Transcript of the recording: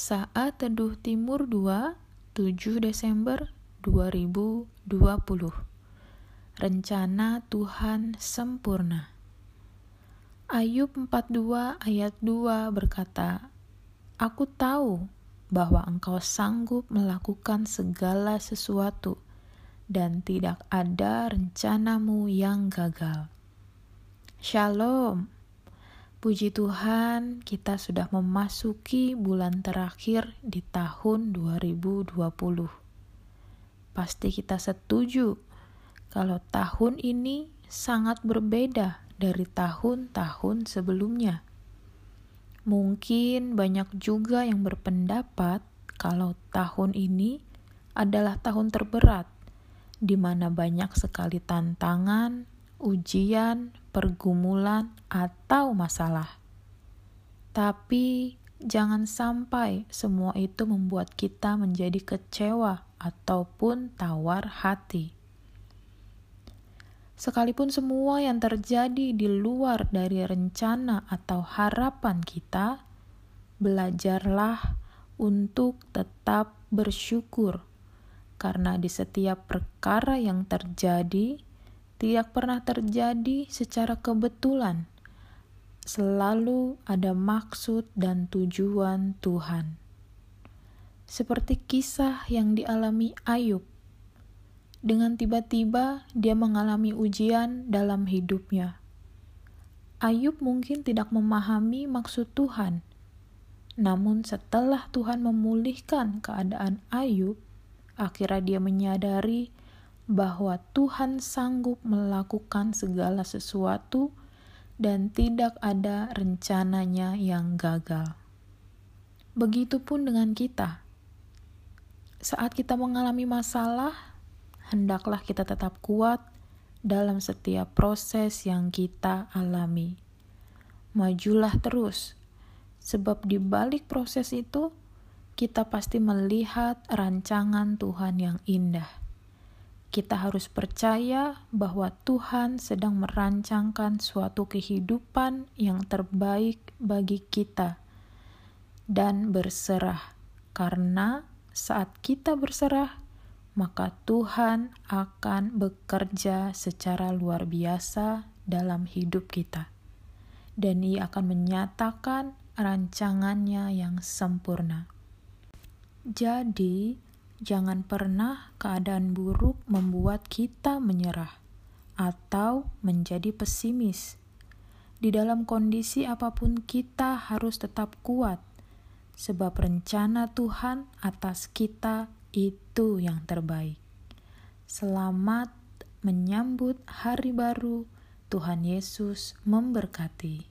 Saat Teduh Timur 2, 7 Desember 2020. Rencana Tuhan sempurna. Ayub 42 ayat 2 berkata, Aku tahu bahwa engkau sanggup melakukan segala sesuatu dan tidak ada rencanamu yang gagal. Shalom. Puji Tuhan, kita sudah memasuki bulan terakhir di tahun 2020. Pasti kita setuju kalau tahun ini sangat berbeda dari tahun-tahun sebelumnya. Mungkin banyak juga yang berpendapat kalau tahun ini adalah tahun terberat, di mana banyak sekali tantangan, ujian, pergumulan, atau masalah. Tapi jangan sampai semua itu membuat kita menjadi kecewa ataupun tawar hati. Sekalipun semua yang terjadi di luar dari rencana atau harapan kita, belajarlah untuk tetap bersyukur, karena di setiap perkara yang terjadi, tidak pernah terjadi secara kebetulan. Selalu ada maksud dan tujuan Tuhan. Seperti kisah yang dialami Ayub. Dengan tiba-tiba dia mengalami ujian dalam hidupnya. Ayub mungkin tidak memahami maksud Tuhan. Namun setelah Tuhan memulihkan keadaan Ayub, akhirnya dia menyadari bahwa Tuhan sanggup melakukan segala sesuatu dan tidak ada rencananya yang gagal. Begitupun dengan kita. Saat kita mengalami masalah, hendaklah kita tetap kuat dalam setiap proses yang kita alami. Majulah terus, sebab di balik proses itu kita pasti melihat rancangan Tuhan yang indah kita harus percaya bahwa Tuhan sedang merancangkan suatu kehidupan yang terbaik bagi kita dan berserah, karena saat kita berserah, maka Tuhan akan bekerja secara luar biasa dalam hidup kita, dan Ia akan menyatakan rancangannya yang sempurna. Jadi, Jangan pernah keadaan buruk membuat kita menyerah atau menjadi pesimis. Di dalam kondisi apa pun, kita harus tetap kuat, sebab rencana Tuhan atas kita itu yang terbaik. Selamat menyambut hari baru. Tuhan Yesus memberkati.